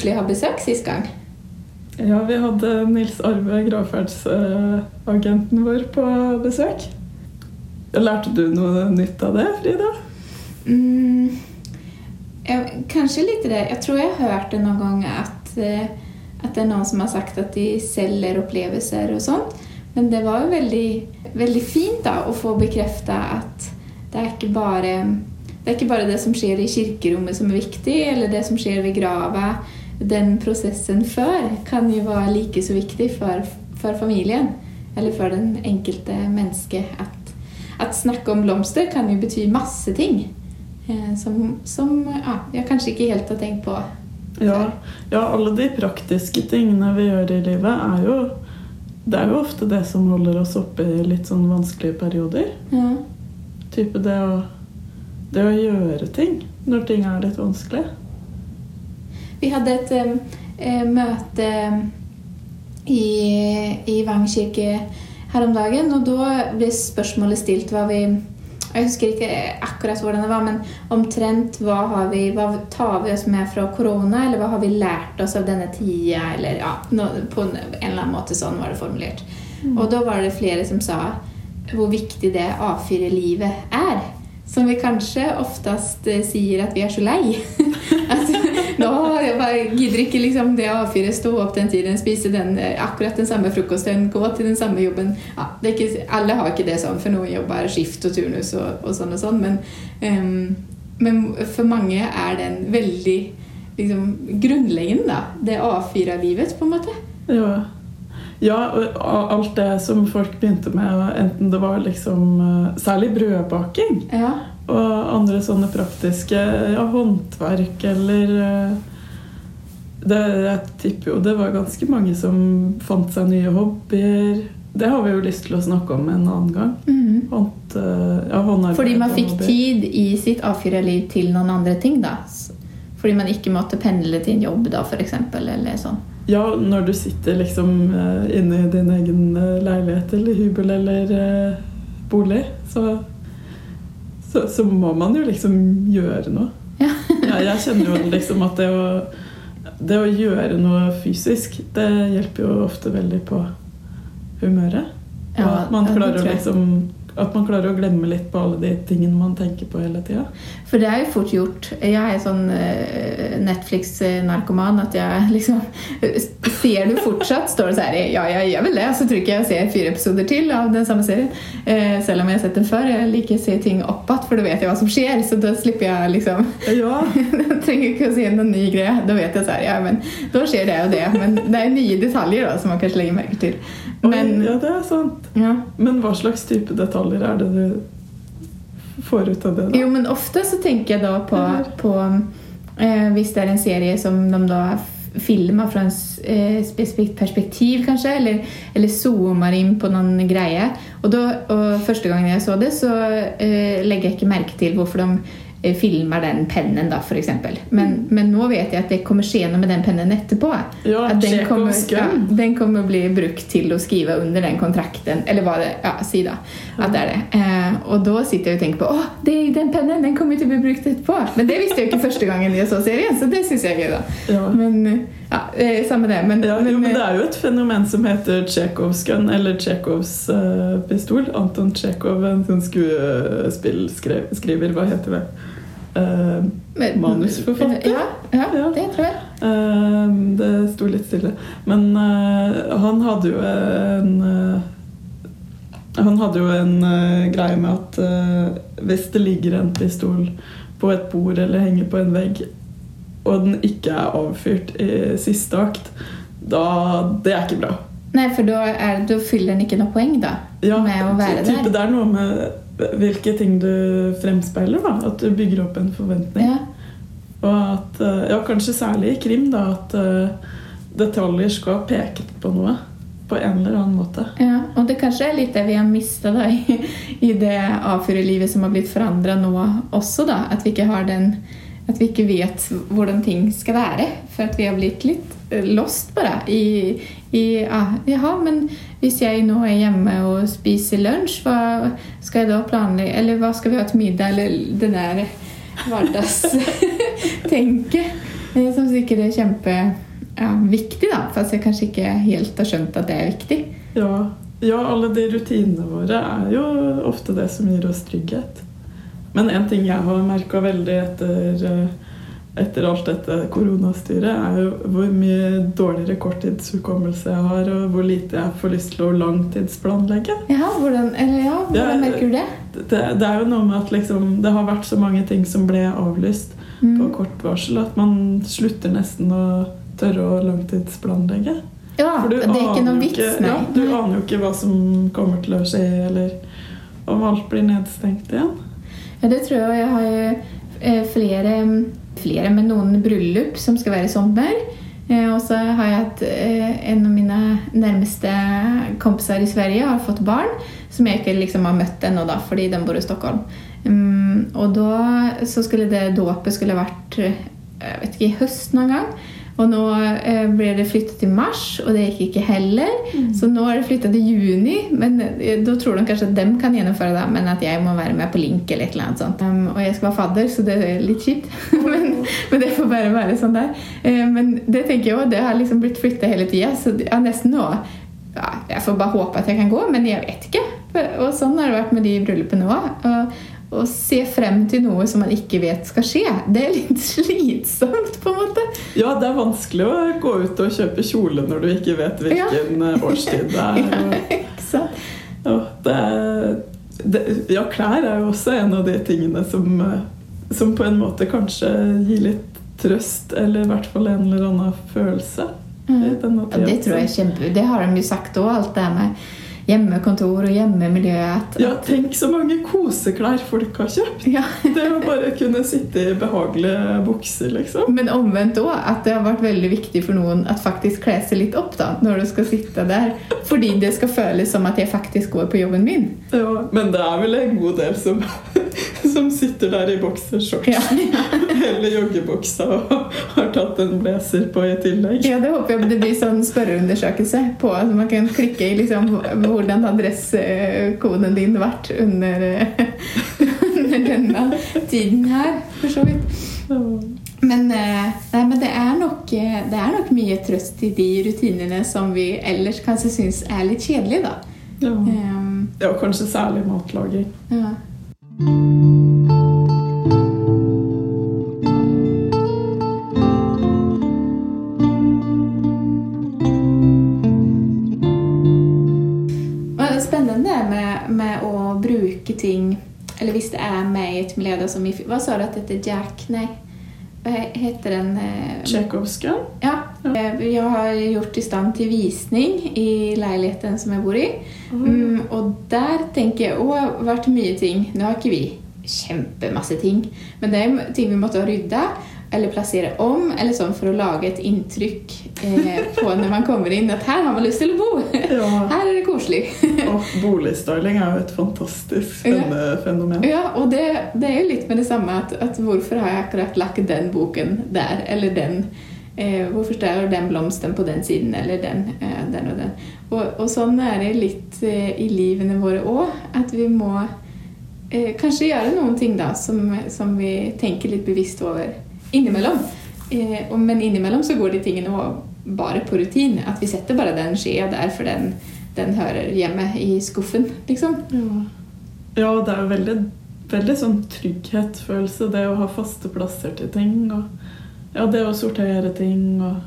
koselig å ha besøk sist gang. Ja, vi hadde Nils Arve, gravferdsagenten vår, på besøk. Lærte du noe nytt av det, Frida? Mm, jeg, kanskje litt det. Jeg tror jeg hørte noen ganger at, eh, at det er noen som har sagt at de selger opplevelser og sånt. Men det var jo veldig, veldig fint da, å få bekrefta at det er ikke bare det er ikke bare det som skjer i kirkerommet som er viktig, eller det som skjer ved grava. Den prosessen før kan jo være like så viktig for, for familien, eller for den enkelte menneske. At, at snakke om blomster kan jo bety masse ting eh, som, som ja, jeg kanskje ikke helt har tenkt på. Ja, ja, alle de praktiske tingene vi gjør i livet, er jo Det er jo ofte det som holder oss oppe i litt sånn vanskelige perioder. Ja. Type det å, det å gjøre ting når ting er litt vanskelig. Vi hadde et eh, møte i, i Vang kirke her om dagen, og da ble spørsmålet stilt hva vi Jeg husker ikke akkurat hvordan det var, men omtrent hva, har vi, hva tar vi oss med fra korona, eller hva har vi lært oss av denne tida, eller ja, på en, eller annen måte sånn var det formulert. Og da var det flere som sa hvor viktig det A4-livet er. Som vi kanskje oftest eh, sier at vi er så lei. jeg bare gidder ikke liksom det A4 stå opp den tiden, spise den, eh, akkurat den samme frokosten, gå til den samme jobben. Ja, det ikke, alle har ikke det sånn, for noen jobber skift og turnus og, og sånn og sånn. Men, um, men for mange er den veldig liksom, grunnleggende, da. Det A4-livet, på en måte. Ja. ja, og alt det som folk begynte med, enten det var liksom eh, Særlig brødbaking. Ja. Og andre sånne praktiske ja, håndverk eller eh, det, Jeg tipper jo det var ganske mange som fant seg nye hobbyer. Det har vi jo lyst til å snakke om en annen gang. Mm. Hånd, eh, ja, Fordi man fikk tid i sitt A4-liv til noen andre ting, da. Fordi man ikke måtte pendle til en jobb, da, eksempel, eller sånn. Ja, når du sitter liksom eh, inne i din egen leilighet eller hybel eller bolig, så, så, så må man jo liksom gjøre noe. Ja. Ja, jeg kjenner jo liksom at det å, det å gjøre noe fysisk, det hjelper jo ofte veldig på humøret. Og Ja, at man klarer å liksom at man klarer å glemme litt på alle de tingene man tenker på hele tida. For det er jo fort gjort. Jeg er sånn eh, Netflix-narkoman at jeg liksom Ser du fortsatt, står det så her Ja, jeg gjør vel det. Så tror ikke jeg ser fire episoder til av den samme serien. Eh, selv om jeg har sett den før. Jeg liker å se ting opp igjen, for da vet jeg hva som skjer. Så da slipper jeg liksom Ja, Jeg trenger ikke å si en ny greie. Da vet jeg så her, ja, men da skjer det og det. Men det er nye detaljer da, som man kanskje legger merke til. Men ja, det er sant. ja. Men hva slags type detaljer er det du får ut av det? da? Jo, men ofte så tenker jeg da på, på eh, Hvis det er en serie som de da filmer fra en eh, spesifikt perspektiv, kanskje, eller, eller zoomer inn på noen greie. Og, da, og første gangen jeg så det, så eh, legger jeg ikke merke til hvorfor de filmer den pennen, da, f.eks. Men, men nå vet jeg at det kommer skje noe med den pennen etterpå. Ja, At den kommer, ja, den kommer bli brukt til å skrive under den kontrakten. Eller hva det Ja, si da. At det er det. Eh, og da sitter jeg og tenker på Å, det den pennen! Den kommer til å bli brukt etterpå! Men det visste jeg ikke første gangen jeg så serien, så det syns jeg er gøy, da. Ja. Men eh, ja, eh, samme det. Men, Ja, jo, men eh, det er jo et fenomen som heter Tsjekhovs gun, eller Tsjekhovs uh, pistol. Anton Tsjekhov, en sånn skuespillskriver, hva heter det? Men- manusforfatter? Ja, ja, Ja. det tror jeg. Uh, det sto litt stille. Men uh, han hadde jo en Han hadde jo en greie med at hvis det ligger en pistol på et bord eller henger på en vegg, og den ikke er avfyrt i siste akt, da Det er ikke bra. Nei, for da, er, da fyller den ikke noe poeng, da. Ja, med å være der. Det er noe med hvilke ting du fremspeiler. da, At du bygger opp en forventning. Ja. Og at, eh, ja, kanskje særlig i krim, da, at eh, detaljer skal peke på noe. På en eller annen måte. Ja, og det kanskje er litt det vi har mista i, i det A4-livet som har blitt forandra nå også. da, At vi ikke har den At vi ikke vet hvordan ting skal være. For at vi har blitt litt eh, lost bare i, i ja, Jaha, men hvis jeg nå er hjemme og spiser lunsj, hva skal jeg da planlegge Eller hva skal vi ha til middag? Eller det der hverdagstenket. eh, Som sikkert er kjempeviktig, da. Fast jeg kanskje ikke helt har skjønt at det er viktig. Ja, ja, alle de rutinene våre er jo ofte det som gir oss trygghet. Men en ting jeg har merka veldig etter, eh, etter alt dette koronastyret, er jo hvor mye dårligere korttidshukommelse jeg har, og hvor lite jeg får lyst til å langtidsplanlegge. Ja, hvordan, eller ja, hvordan merker du det? Det, det er jo noe med at liksom, det har vært så mange ting som ble avlyst på Mm. kort varsel, at man slutter nesten å tørre å langtidsplanlegge. Ja, For det er ikke noe vits, ikke- nei. Ja, du aner jo ikke hva som kommer til å skje, eller om alt blir nedstengt igjen. Ja, det tror jeg. Jeg har jo eh, flere, flere, men noen bryllup som skal være i sommer. Eh, og så har jeg hatt eh, en av mine nærmeste kompiser i Sverige har fått barn, som jeg ikke liksom har møtt ennå, da, fordi de bor i Stockholm. Mm, og da så skulle det dåpet skulle vært eh, jeg vet ikke, i høst noen gang. Og nå eh, ble det flyttet til mars, og det gikk ikke heller. Så nå er det flyttet til juni, men eh, da tror de kanskje at de kan gjennomføre det, men at jeg må være med på link eller et eller annet sånt. Um, og jeg skal være fadder, så det er litt kjipt. men, men det får bare være sånn der. Eh, men det tenker jeg også, det har liksom blitt flyttet hele tida, så er nesten nå ja, Jeg får bare håpe at jeg kan gå, men jeg vet ikke. Og sånn har det vært med de bryllupene òg. Å se frem til noe som man ikke vet skal skje, det er litt slitsomt, på en måte. Ja, det er vanskelig å gå ut og kjøpe kjole når du ikke vet hvilken ja. årstid det er. Ja, Og, det er det, ja, klær er jo også en av de tingene som, eh, som på en måte kanskje gir litt trøst, eller i hvert fall en eller annen følelse. Mm. Ja, det tror jeg er kjempe... Det har de jo sagt òg, alt det med hjemmekontor og hjemmemiljø. At, Ja, tenk så mange koseklær folk har kjøpt! Ja. Det å bare kunne sitte i behagelige bukser, liksom. Men omvendt òg, at det har vært veldig viktig for noen at faktisk kle seg litt opp da, når du skal sitte der. Fordi det skal føles som at jeg faktisk går på jobben min. Ja, men det er vel en god del som, som sitter der i boksershorts Ja. eller joggebuksa og har tatt en blazer på i tillegg. Ja, det håper jeg det blir sånn spørreundersøkelse på så man kan klikke i liksom hvordan har dresskoden din vært under, under denne tiden her, for så vidt. Men, eh, nei, men det, er nok, eh, det er nok mye trøst i de rutinene som vi ellers kanskje syns er litt kjedelige, da. Ja. Um, ja, kanskje særlig matlaging. ja. Det er Spennende med, med å bruke ting Eller hvis det er med i et miljø da, som i Hva sa du at dette Jack? Nei, hva heter den? eh, Tsjekhovskij. Ja. eh, Jeg har gjort i stand til visning i leiligheten som jeg bor i. Mm, og der tenker jeg òg har vært mye ting. Nå har ikke vi kjempemasse ting, men det er ting vi måtte ha rydda eller plassere om, eller sånn for å lage et inntrykk eh, på når man kommer inn at her har man lyst til å bo. Ja. Her er det koselig. Og boligstyling er jo et fantastisk spennende fenomen. Ja, og det, det er jo litt med det samme at, at hvorfor har jeg akkurat lagt den boken der, eller den eh, Hvorfor står den blomsten på den siden, eller den, eh, den og den. Og, og sånn er det litt eh, i livene våre òg, at vi må eh, kanskje gjøre noen ting da som, som vi tenker litt bevisst over innimellom. Eh, men innimellom så går de tingene bare på rutin. At vi setter bare den skjea der, for den, den hører hjemme i skuffen, liksom. Ja. ja, det er jo veldig, veldig sånn trygghetsfølelse, det å ha faste plasser til ting. Og ja, det å sortere ting og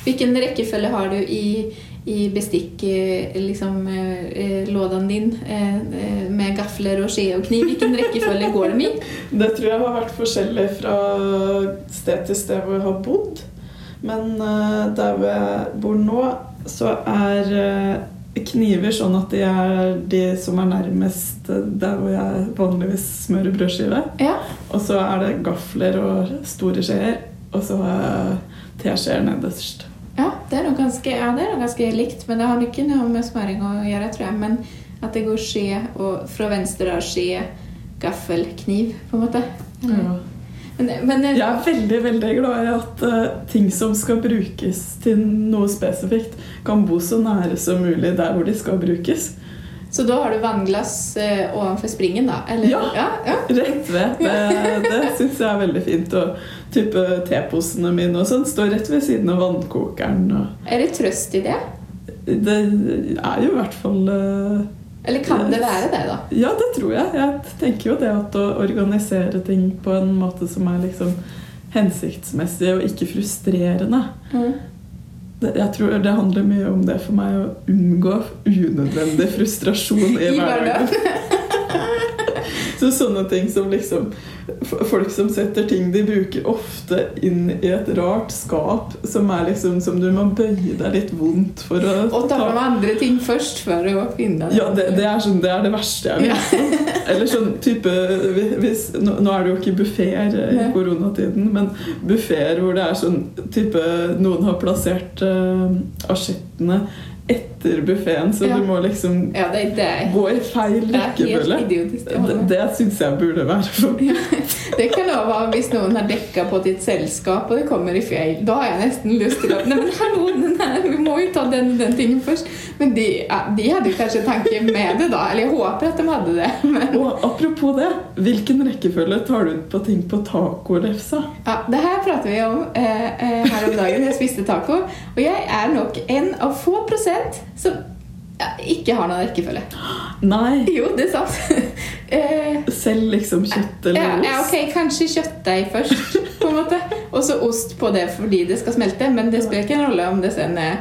Hvilken rekkefølge har du i, i bestikklådene liksom, eh, din eh, eh, med gafler og skje og kniv? Hvilken rekkefølge går de i? Det tror jeg har vært forskjellig fra sted til sted hvor jeg har bodd. Men der hvor jeg bor nå, så er kniver sånn at de er de som er nærmest der hvor jeg vanligvis smører brødskive. Ja. Og så er det gafler og store skjeer, og så har jeg teskjeer nederst. Ja, det er noe ganske, ja, det er noe ganske likt, men det har ikke noe med smøring å gjøre, tror jeg. Men at det går skje, og fra venstre av skje, gaffel, kniv, på en måte. Ja. Men, men Jeg er veldig veldig glad i at uh, ting som skal brukes til noe spesifikt, kan bo så nære som mulig der hvor de skal brukes. Så da har du vannglass eh, ovenfor springen, da? Eller? Ja. ja, ja. Rett ved. Det, det syns jeg er veldig fint. Og type teposene mine og sånn står rett ved siden av vannkokeren. Og Er det trøst i det? det er jo i hvert fall eh, Eller kan det være det, da? Ja, det tror jeg. Jeg tenker jo det at å organisere ting på en måte som er liksom hensiktsmessig og ikke frustrerende Mm. Jeg tror det handler mye om det for meg å unngå unødvendig frustrasjon i I hverdagen. Så sånne ting som liksom Folk som setter ting de bruker ofte inn i et rart skap som er liksom som du må bøye deg litt vondt for å Og ta fram andre ting først for å finne det. Ja, det, det, er sånn, det er det verste jeg vet. Eller sånn type hvis, nå, nå er det jo ikke buffeer i koronatiden, men buffeer hvor det er sånn type Noen har plassert uh, asjettene etter buffeen, så Ja. du må liksom Ja, det, det, er, gå i feil det rekkefølge. Jeg Det, det syns jeg burde være for Det kan også være hvis noen har dekka på til et selskap, og det kommer i feil. Da har jeg nesten lyst til å Nei, men hallo, her, vi må jo ta den den tingen først. Men de, ja, de hadde kanskje tanke med det, da. Eller jeg håper at de hadde det. Men Og apropos det, hvilken rekkefølge tar du på ting på tacolefsa? ja, det her prater vi om eh, eh, her om dagen. Jeg spiste taco, og jeg er nok en av få prosent som ja, ikke har noen rekkefølge. Nei, Jo, det er sant. eh, selv liksom kjøtt eller Ja, ost. ja, ok, kanskje kjøttdeig først, på en måte. Og så ost på det fordi det skal smelte. Men det spiller ikke en rolle om det sen er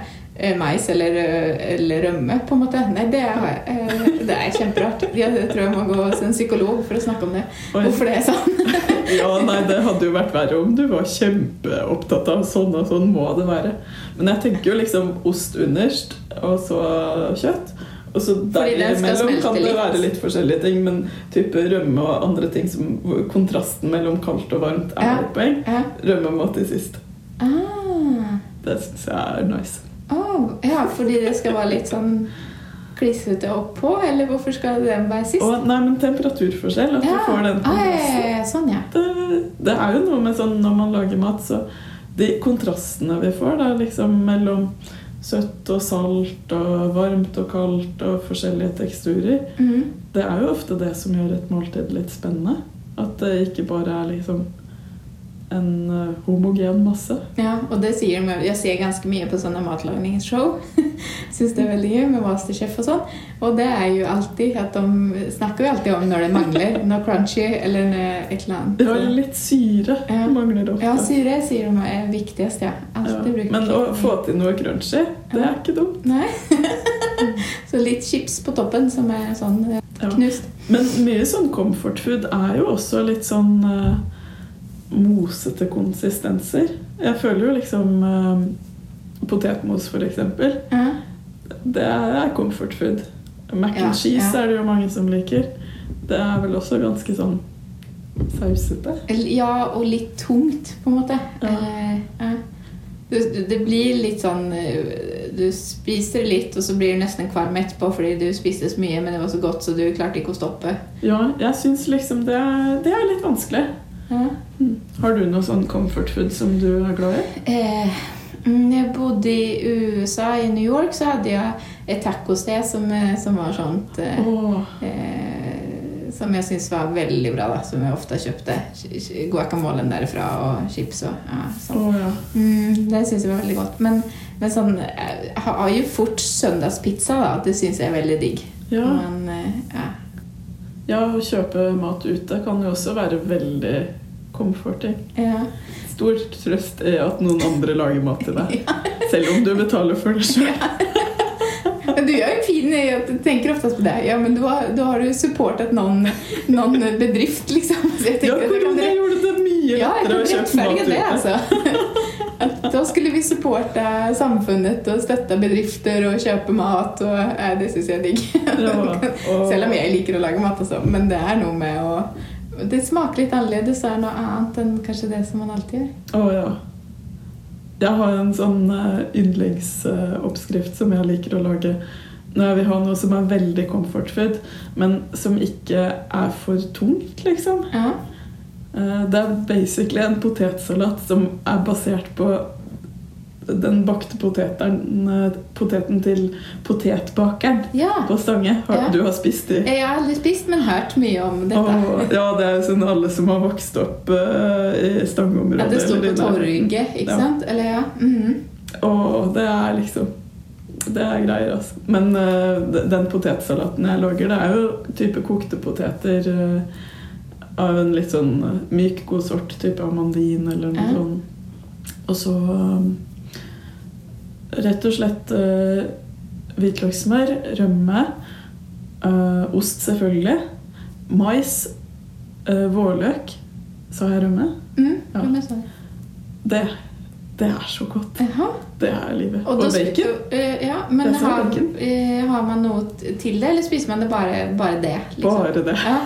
mais eller, eh, eller rømme, på en måte. Nei, det er, eh, det er kjemperart. Jeg tror jeg må gå hos en psykolog for å snakke om det. Hvorfor det er sånn. Ja, nei, Det hadde jo vært verre om du var kjempeopptatt av sånn og sånn må det være. Men jeg tenker jo liksom ost underst, og så kjøtt. Og så derimellom kan det være litt forskjellige ting, men type rømme og andre ting som kontrasten mellom kaldt og varmt er Ja. et poeng. Ja. Rømme må til sist. Ah. Det syns jeg er nice. Oh, ja, fordi det skal være litt sånn klissete oppå? Eller hvorfor skal den være sist? Og nei, men temperaturforskjell, at du får den ah, ja, ja, ja, sånn, ja. det, det er jo noe med sånn når man lager mat, så de kontrastene vi får da, liksom mellom søtt og salt og varmt og kaldt og forskjellige teksturer, Mm. det er jo ofte det som gjør et måltid litt spennende. At det ikke bare er liksom en eh, homogen masse. Ja, og det sier de Jeg ser ganske mye på sånne matlagningsshow. Syns det er veldig gøy med Masterchef og sånn. Og det er jo alltid at de snakker jo alltid om når det mangler noe crunchy eller et eller annet. Ja, litt syre Ja. mangler ofte. Ja, syre sier de er viktigst, ja. Ja. Bruker Men å få til noe crunchy, det er ikke dumt. Nei. Så litt chips på toppen som er sånn eh, Ja. knust. Men mye sånn comfort food er jo også litt sånn eh, mosete konsistenser. Jeg føler jo liksom eh, potetmos, for eksempel. Ja. Det er comfort food. Mac Ja, and cheese ja. er det jo mange som liker. Det er vel også ganske sånn sausete. Ja, og litt tungt, på en måte. Ja. Ja. Det, det blir litt sånn eh, Du spiser litt, og så blir du nesten kvalm etterpå fordi du spiste så mye, men det var så godt, så du klarte ikke å stoppe. Ja, jeg syns liksom det er, det er litt vanskelig. Ja. Mm. Har du noe sånn comfort food som du er glad i? Eh, mm, når jeg bodde i USA, i New York, så hadde jeg et tacosted som, eh, som var sånt eh, oh. eh, Som jeg syntes var veldig bra, da, som jeg ofte kjøpte. Guacamolen derfra og chips og ja, sånn. Oh, ja. Mm, det syns jeg var veldig godt. Men, men sånn, jeg har jo fort søndagspizza, da. Det syns jeg er veldig digg. ja. Men eh, ja. Ja, å kjøpe mat ute kan jo også være veldig comforting. ja. Stor trøst er at noen andre lager mat til deg. Selv om du betaler for det sjøl. Men du er jo fin i at du tenker oftest på det. Ja, men da har, har du supportet noen, noen bedrift, liksom. Så jeg Ja, korona det gjorde det mye Ja, lettere å kjøpe mat ute. det, altså. At da skulle vi supporte samfunnet og støtte bedrifter og kjøpe mat. Og, eh, det syns jeg er digg. Ja, og- Selv om jeg liker å lage mat, også. Men det er noe med å Det smaker litt annerledes og er noe annet enn kanskje det som man alltid gjør. Å ja. Jeg har en sånn eh, yndlingsoppskrift som jeg liker å lage når jeg vil ha noe som er veldig comfort food, men som ikke er for tungt, liksom. Ja. Eh, Det er basically en potetsalat som er basert på den bakte poteten, eh, poteten til potetbakeren Ja. på Stange. Har, Ja. Du har spist de? Jeg har aldri spist, men hørt mye om dette. Og, ja, det er jo sånn alle som har vokst opp uh, i Stangeområdet. At det står på torget, ikke Ja. sant? Eller ja. mhm. Og det er liksom Det er greier, altså. Men uh, den potetsalaten jeg lager, det er jo type kokte poteter Uh, av en litt sånn myk, god sort, type amandin eller noe sånt. Og så eh, rett og slett uh, hvitløkssmør, rømme, uh, ost selvfølgelig, mais, uh, vårløk. Sa jeg rømme? Mm, Ja. sånn. Det, det er så godt. Aha. Det er livet. Og, Og, bacon. eh, ja, men har, bacon. eh, har man noe til det, eller spiser man det bare, bare det? liksom? Bare det. Ja.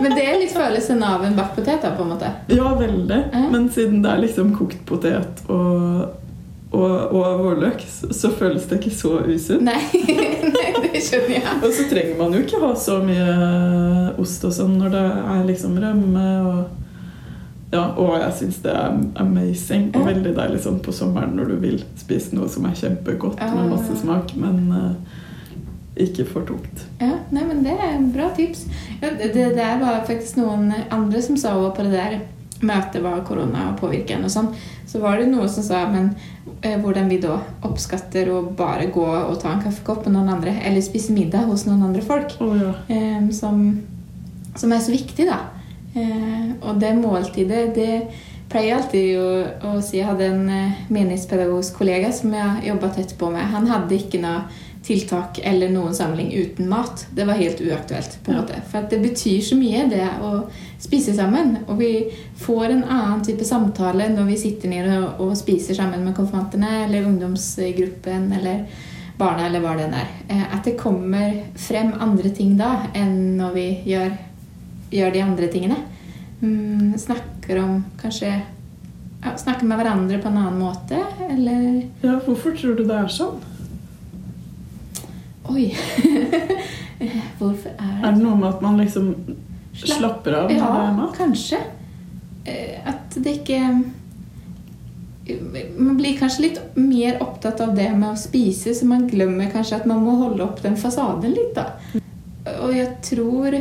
Men det er litt følelsen av en bakt potet, på en måte. Ja, veldig. Ja. Men siden det er liksom kokt potet og, og, og vårløk, så, føles det ikke så usunt. Nei, Nei det skjønner jeg. Og så trenger man jo ikke ha så mye ost og sånn når det er liksom rømme og Ja, og jeg syns det er amazing og veldig deilig sånn på sommeren når du vil spise noe som er kjempegodt med masse smak, men uh, ikke for tungt. Ja, nei, men det er en bra tips. Ja, det, det var faktisk noen andre som sa over på det der møtet var korona en og sånn. Så var det noen som sa men eh, hvordan vi da oppskatter å bare gå og ta en kaffekopp med noen andre, eller spise middag hos noen andre folk, oh, ja. eh, som, som er så viktig, da. Eh, og det måltidet, det pleier jeg alltid å, å si. Jeg hadde en eh, menighetspedagogisk kollega som jeg jobba tett på med. Han hadde ikke noe tiltak eller noen samling uten mat. Det var helt uaktuelt. på en Ja. måte. For det betyr så mye, det å spise sammen. Og vi får en annen type samtale når vi sitter nede og, og spiser sammen med konfirmantene eller ungdomsgruppen eller barna eller hva det er. Eh, At det kommer frem andre ting da enn når vi gjør, gjør de andre tingene. Mm, snakker om kanskje ja, Snakker med hverandre på en annen måte, eller ja, hvorfor tror du det er sånn? Oi! Hvorfor er det Er det noe med at man liksom Slapp- slapper av Ja, kanskje. Eh, At det ikke Man blir kanskje litt mer opptatt av det med å spise, så man glemmer kanskje at man må holde opp den fasaden litt, da. Og jeg tror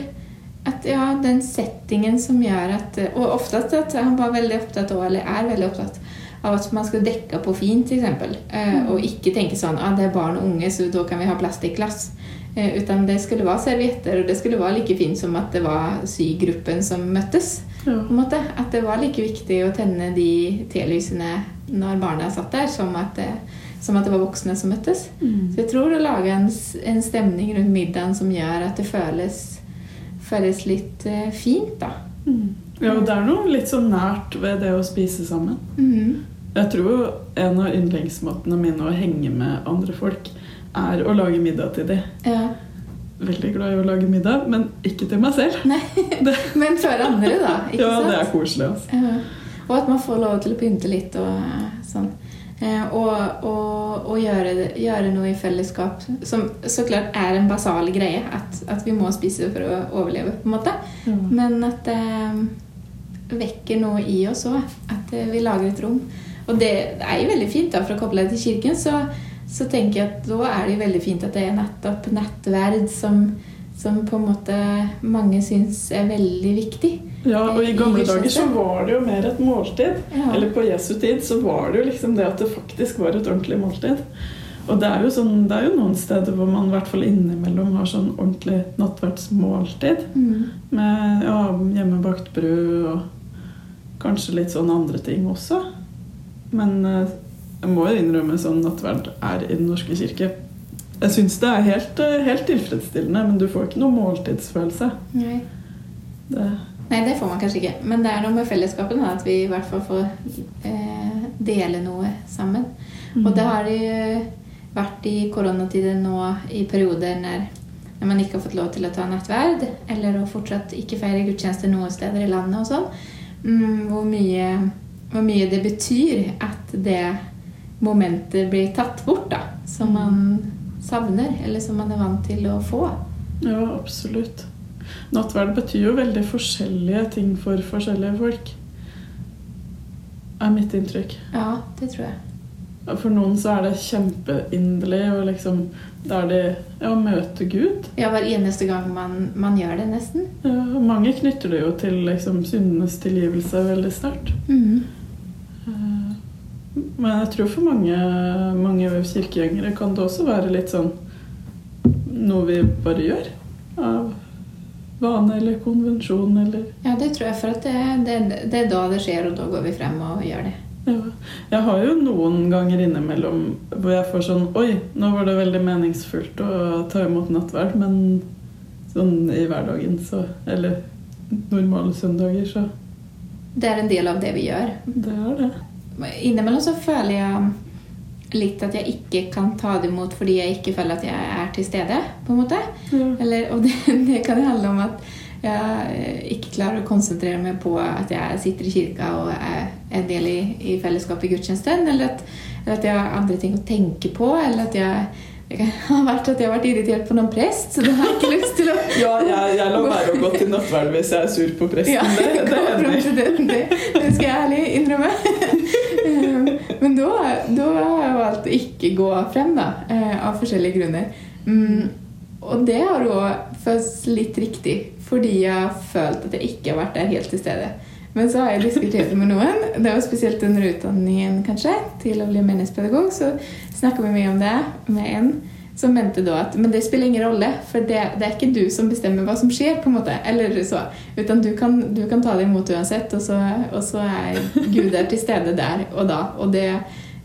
at ja, den settingen som gjør at Og oftest at han var veldig opptatt av, eller er veldig opptatt av at man skal dekke på fint, f.eks. Eh, og ikke tenke sånn at ah, det er barn og unge, så da kan vi ha plastikkglass. Eh, utan det skulle være servietter, og det skulle være like fint som at det var sygruppen som møttes. Ja. på en måte. At det var like viktig å tenne de telysene når barna satt der, som at det, som at det var voksne som møttes. Mm. Så jeg tror å lage en, en stemning rundt middagen som gjør at det føles, føles litt eh, fint, da. Mm. Ja, og det er noe litt sånn nært ved det å spise sammen. Mhm. Jeg tror en av yndlingsmåtene mine å henge med andre folk, er å lage middag til dem. Ja. Veldig glad i å lage middag, men ikke til meg selv. Nei, men for andre, da. Ikke ja, sant? det er koselig. Altså. Ja. Og at man får lov til å pynte litt og eh, sånn. Eh, og og, og gjøre, gjøre noe i fellesskap, som så klart er en basal greie. At, at vi må spise for å overleve, på en måte. Ja. Men at det vekker noe i oss òg. At eh, vi lager et rom. Og det, er jo veldig fint, da, for å koble deg til kirken, så, så tenker jeg at da er det jo veldig fint at det er nettopp nattverd som, som på en måte mange syns er veldig viktig. Ja, og i gamle I dager så var det jo mer et måltid. Ja. Eller på Jesu tid så var det jo liksom det at det faktisk var et ordentlig måltid. Og det er jo, sånn, det er jo noen steder hvor man i hvert fall innimellom har sånn ordentlig nattverdsmåltid. Mm. Med ja, hjemmebakt brød og kanskje litt sånn andre ting også. Men eh, jeg må jo innrømme sånn nattverd er i Den norske kirke. Jeg syns det er helt, eh, helt tilfredsstillende, men du får ikke noe måltidsfølelse. Nei. Det, Nei, det får man kanskje ikke. Men det er noe med fellesskapet, da, at vi i hvert fall får eh, dele noe sammen. Mm. Og det har det jo vært i koronatider nå i perioder når, når man ikke har fått lov til å ta nattverd, eller å fortsatt ikke feire gudstjenester noen steder i landet og sånn. Mm, hvor, mye, hvor mye det betyr at det momentet blir tatt bort, da. Som man savner, eller som man er vant til å få. Ja, absolutt. nattverd betyr jo veldig forskjellige ting for forskjellige folk. Er mitt inntrykk. Ja, det tror jeg. For noen så er det kjempeinderlig og liksom Da er det ja, å møte Gud. Ja, hver eneste gang man, man gjør det, nesten. Ja, mange knytter det jo til liksom syndenes tilgivelse veldig sterkt. Mm. Men jeg tror for mange, mange kirkegjengere kan det også være litt sånn noe vi bare gjør. Av vane eller konvensjon eller Ja, det tror jeg, for det, det, det er da det skjer, og da går vi frem og gjør det. ja. Jeg har jo noen ganger innimellom hvor jeg får sånn Oi, nå var det veldig meningsfullt å ta imot nattverd, men sånn i hverdagen, så Eller normale søndager, så Det er en del av det vi gjør. det er det. Innimellom så føler jeg litt at jeg ikke kan ta det imot fordi jeg ikke føler at jeg er til stede. på en måte. Mm. Eller, og det, det kan handle om at jeg ikke klarer å konsentrere meg på at jeg sitter i kirka og er en del i, i fellesskapet i gudstjenesten, eller eller at jeg har andre ting å tenke på, eller at jeg det kan ha vært at jeg har vært irritert på noen prest, så det har jeg ikke lyst til å Ja, jeg, jeg lar være å gå til nattverd hvis jeg er sur på presten. Ja, det, det, det, det skal jeg ærlig innrømme. Men da, da har jeg valgt å ikke gå frem, da, eh, av forskjellige grunner. Mm, Og det har òg føltes litt riktig, fordi jeg har følt at jeg ikke har vært der helt til stede. Men så har jeg diskutert det med noen, det var spesielt under utdanningen kanskje, til å bli menighetspedagog, så snakka vi mye om det med en som mente da at men det spiller ingen rolle, for det, det er ikke du som bestemmer hva som skjer. på en måte, eller så, Utan du kan, du kan ta det imot uansett, og så, og så er Gud der til stede der og da. Og det,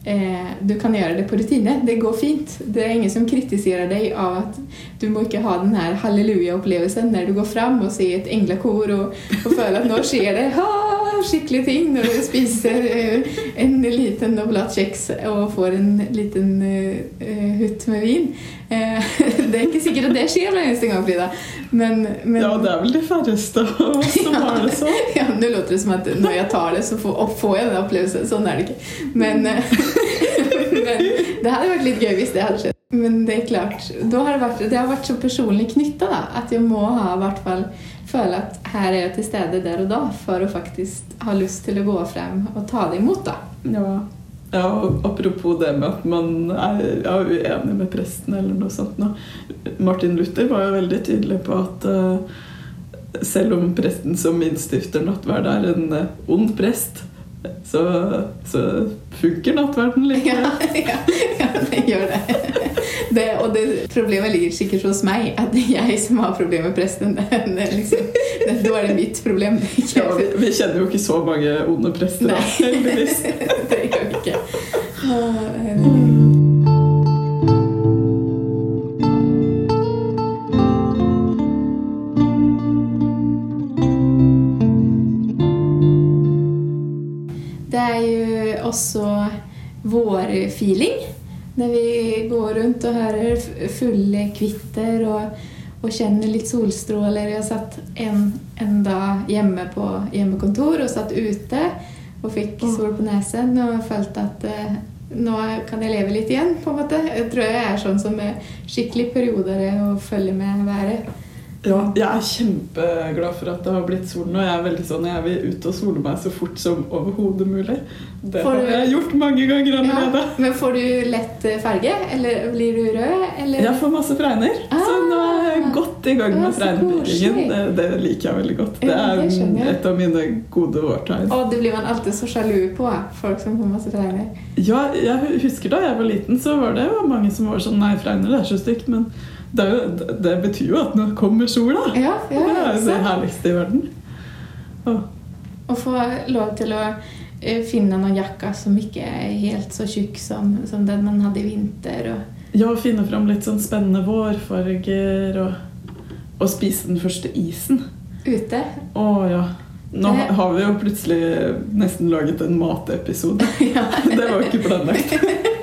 eh, du kan gjøre det på rutine. Det går fint. Det er ingen som kritiserer deg av at du må ikke ha den her halleluja-opplevelsen når du går fram og sier et englekor og, og føler at nå skjer det ha, skikkelige ting når du spiser eh, en liten oblat kjeks og får en liten eh, hutt med vin. Eh, det er ikke sikkert at det skjer hver eneste gang, Frida. Men, men Ja, det er vel de færreste av oss som har det sånn. ja, Nå låter det som at når jeg tar det, så får, får jeg den opplevelsen. Sånn er det ikke. Men, eh, men det hadde vært litt gøy hvis det hadde skjedd. Men det er klart, da har det, vært, det har vært så personlig knytta at jeg må ha hvert fall føle at her er jeg til stede der og da for å faktisk ha lyst til å gå frem og ta det imot. da. Ja. ja, og apropos det med at man er ja, uenig med presten eller noe sånt. Nå. Martin Luther var jo veldig tydelig på at uh, selv om presten som innstifter nattverd er en uh, ond prest, så, så funker nattverden Ja, ja, ja, det gjør det. det. Og det problemet ligger sikkert hos meg, at det er jeg som har problemer med presten. Det, liksom, det, da er det mitt problem. Ja, vi, vi kjenner jo ikke så mange onde prester, Nei. heldigvis. det gjør vi ikke. Åh, også vårfeeling. Når vi går rundt og hører f- fulle kvitter og, og kjenner litt solstråler. Jeg satt en, en dag hjemme på hjemmekontor og satt ute og fikk sol på nesen og følte at eh, nå kan jeg leve litt igjen. på en måte. Jeg tror jeg er sånn som er skikkelig perioder og følger med været. Ja, jeg er kjempeglad for at det har blitt sol nå. Jeg er veldig sånn, jeg vil ut og sole meg så fort som overhodet mulig. Det Får har du- jeg gjort mange ganger allerede. Ja, men får du lett eh, farge, eller blir du rød? Eller? Jeg får masse fregner, så nå er jeg Ah. godt i gang med fregnbyggingen. Det, det liker jeg veldig godt. Det er et av mine gode årtegn. Og det blir man alltid så sjalu på, folk som får masse fregner. Ja, jeg husker da jeg var liten, så var det jo mange som var sånn Nei, fregner det er så stygt, men det, jo, det betyr jo at nå kommer sola. Ja, ja, det er jo det herligste i verden. Å få lov til å eh, finne noen jakker som ikke er helt så tjukk som, som den man hadde i vinter. Og, Ja, finne fram litt sånn spennende vårfarger og, og spise den første isen. ute. Å ja. Nå Det- har vi jo plutselig nesten laget en matepisode. ja. Det var jo ikke planlagt.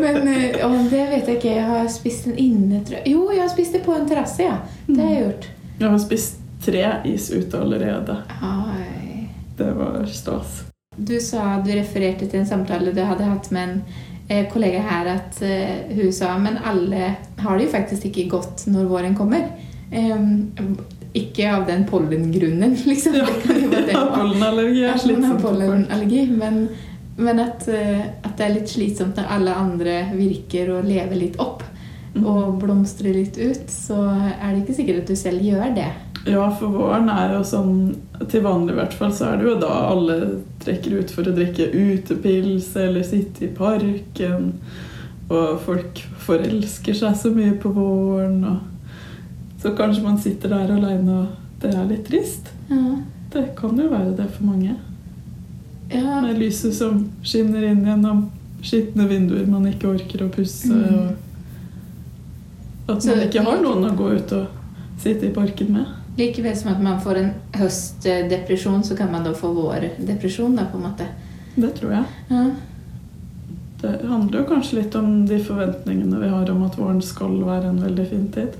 Men eh, det vet jeg ikke. Jeg har spist den inne, tror jeg. Jo, jeg har spist det på en terrasse, ja. Det har jeg gjort. Jeg har spist tre is ute allerede. Ai. Det var stas. Du sa du refererte til en samtale du hadde hatt med en eh, kollega her, at eh, hun sa men alle har det jo faktisk ikke godt når våren kommer. Em, ikke av den pollengrunnen, liksom. Ja, pollenallergi er slitsomt pollenallergi, men, men at, eh, at det er litt slitsomt når alle andre virker å leve litt opp Mm. og blomstre litt ut, så er det ikke sikkert at du selv gjør det. Ja, for våren er jo sånn Til vanlig i hvert fall så er det jo da alle trekker ut for å drikke utepils eller sitte i parken. Og folk forelsker seg så mye på våren. Og så kanskje man sitter der aleine og det er litt trist. Ja. Det kan jo være det for mange. Ja. Med lyset som skinner inn gjennom skitne vinduer man ikke orker å pusse. Mm. Og at man ikke har noen å gå ut og sitte i parken med. Likevel som at man får en høstdepresjon, så kan man da få vårdepresjon, da, på en måte. Det tror jeg. Ja. Det handler jo kanskje litt om de forventningene vi har om at våren skal være en veldig fin tid.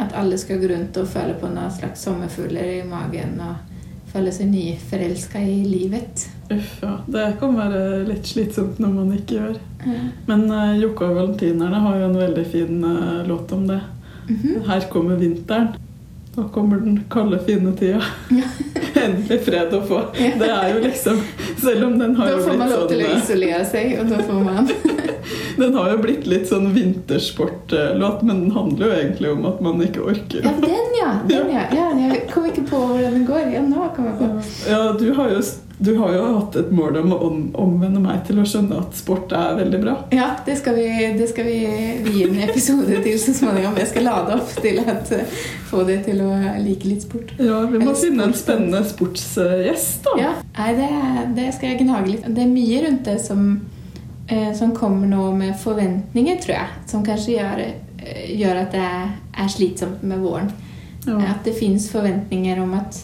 At alle skal gå rundt og føle på noen slags sommerfugler i magen og føle seg nyforelska i livet. Uff, ja. Det kan være litt slitsomt når man ikke gjør. Ja. Men uh, Jokke og valentinerne har jo en veldig fin uh, låt om det. Mhm. Her kommer vinteren. Da kommer den kalde, fine tida. Endelig fred å få. Det er jo liksom Selv om den har Da får man blitt lov til å sånn eh, isolere seg, og da får man Den har jo blitt litt sånn vintersportlåt, men den handler jo egentlig om at man ikke orker. Ja, den, ja! Den, ja. ja jeg kom ikke på hvordan den går. Ja, nå kom jeg på. Ja, du har jo, du har jo hatt et mål om å omvende meg til å skjønne at sport er veldig bra. Ja, det skal vi, det skal vi gi en episode til så småningom. Jeg skal lade opp til å få det til å like litt sport. Ja, Vi må Eller finne en spennende sportsgjest, da. Ja, nei, det, det skal jeg gnage litt. Det er mye rundt det som, eh, som kommer nå med forventninger, tror jeg. Som kanskje gjør, eh, gjør at det er, slitsomt med våren. Ja. At det fins forventninger om at,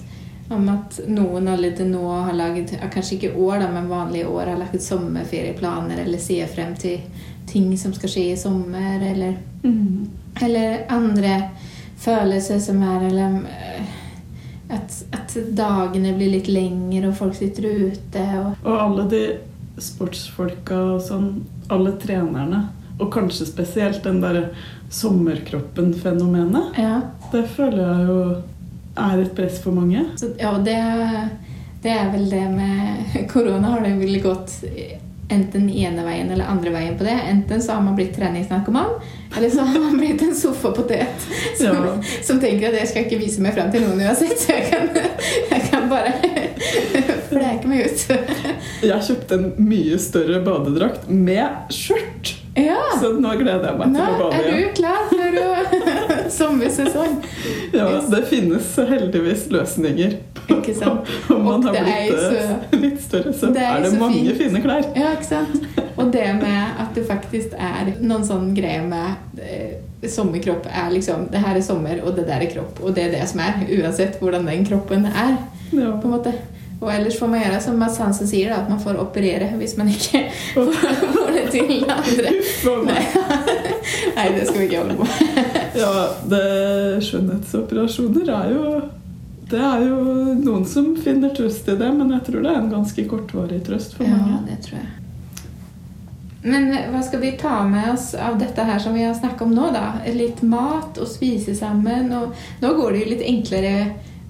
om at noen allerede nå har laget Kanskje ikke år, da, men vanlige år har laget sommerferieplaner eller ser frem til ting som skal skje i sommer, eller, Mm. eller andre følelser som er eller, eh, at, at dagene blir litt lengre, og folk sitter ute. Og, Og alle de sportsfolka og sånn, alle trenerne, og kanskje spesielt den derre sommerkroppen-fenomenet, ja, det føler jeg jo er et press for mange. så, ja, det, det er vel det med korona har det vel gått enten ene veien eller andre veien på det. Enten så har man blitt treningsnarkoman, eller så har man blitt en sofapotet som, Ja. som tenker at jeg skal ikke vise meg fram til noen uansett, så jeg kan, jeg kan bare fleke meg ut. Jeg kjøpte en mye større badedrakt med skjørt, Ja! så nå gleder jeg meg Nå til å bade igjen. er du klar for sommersesong. Ja, det finnes heldigvis løsninger Ikke sant? om man har blitt jo eh, litt større, så det er er det så mange fint. fine klær. Ja, ikke sant? Og det med at det faktisk er noen sånn greie med eh, sommerkropp er liksom Det her er sommer, og det der er kropp, og det er det som er. Uansett hvordan den kroppen er. Ja. på en måte. Og ellers får man gjøre som Mads Hansen sier, da, at man får operere hvis man ikke får det til andre. Nei. Nei, det skal vi ikke holde på med. Ja, det, skjønnhetsoperasjoner er jo Det er jo noen som finner trøst i det, men jeg tror det er en ganske kortvarig trøst for mange. Ja, det tror jeg. Men eh, hva skal vi ta med oss av dette her som vi har snakket om nå, da? Litt mat og spise sammen. Og nå går det jo litt enklere.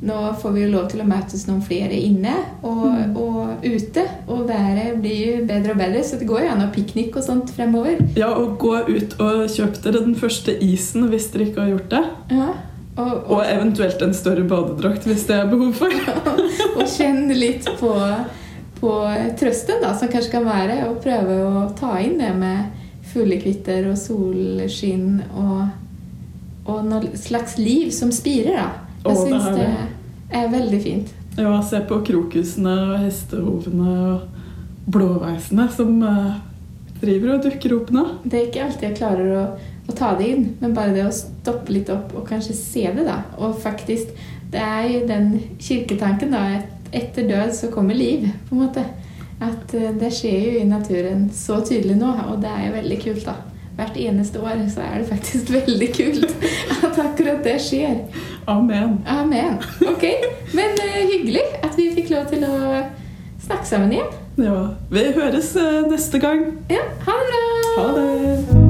Nå får vi jo lov til å møtes noen flere inne og, Mm. og ute. Og været blir jo bedre og bedre, så det går jo an å piknik og sånt fremover. Ja, og gå ut og kjøp dere den første isen hvis dere ikke har gjort det. Ja. Og, Og og, eventuelt en større badedrakt hvis det er behov for. og kjenn litt på, på trøsten da, som kanskje kan være å prøve å ta inn det med fuglekvitter og solskinn og, og noe slags liv som spirer. da. Jeg syns det det. er veldig fint. Ja, se på krokusene og hestehovene og blåveisene som uh, driver og dukker opp nå. Det er ikke alltid jeg klarer å, å ta det inn, men bare det å stoppe litt opp og kanskje se det, da. Og faktisk, det er jo den kirketanken, da. Et, etter død så kommer liv, på en måte. At uh, det skjer jo i naturen så tydelig nå, og det er jo veldig kult, da. Hvert eneste år så er det faktisk veldig kult at akkurat det skjer. Amen. Amen. Ok, men uh, hyggelig at vi fikk lov til å snakke sammen igjen. Ja, vi høres uh, neste gang. Ja, ha det bra! Ha det.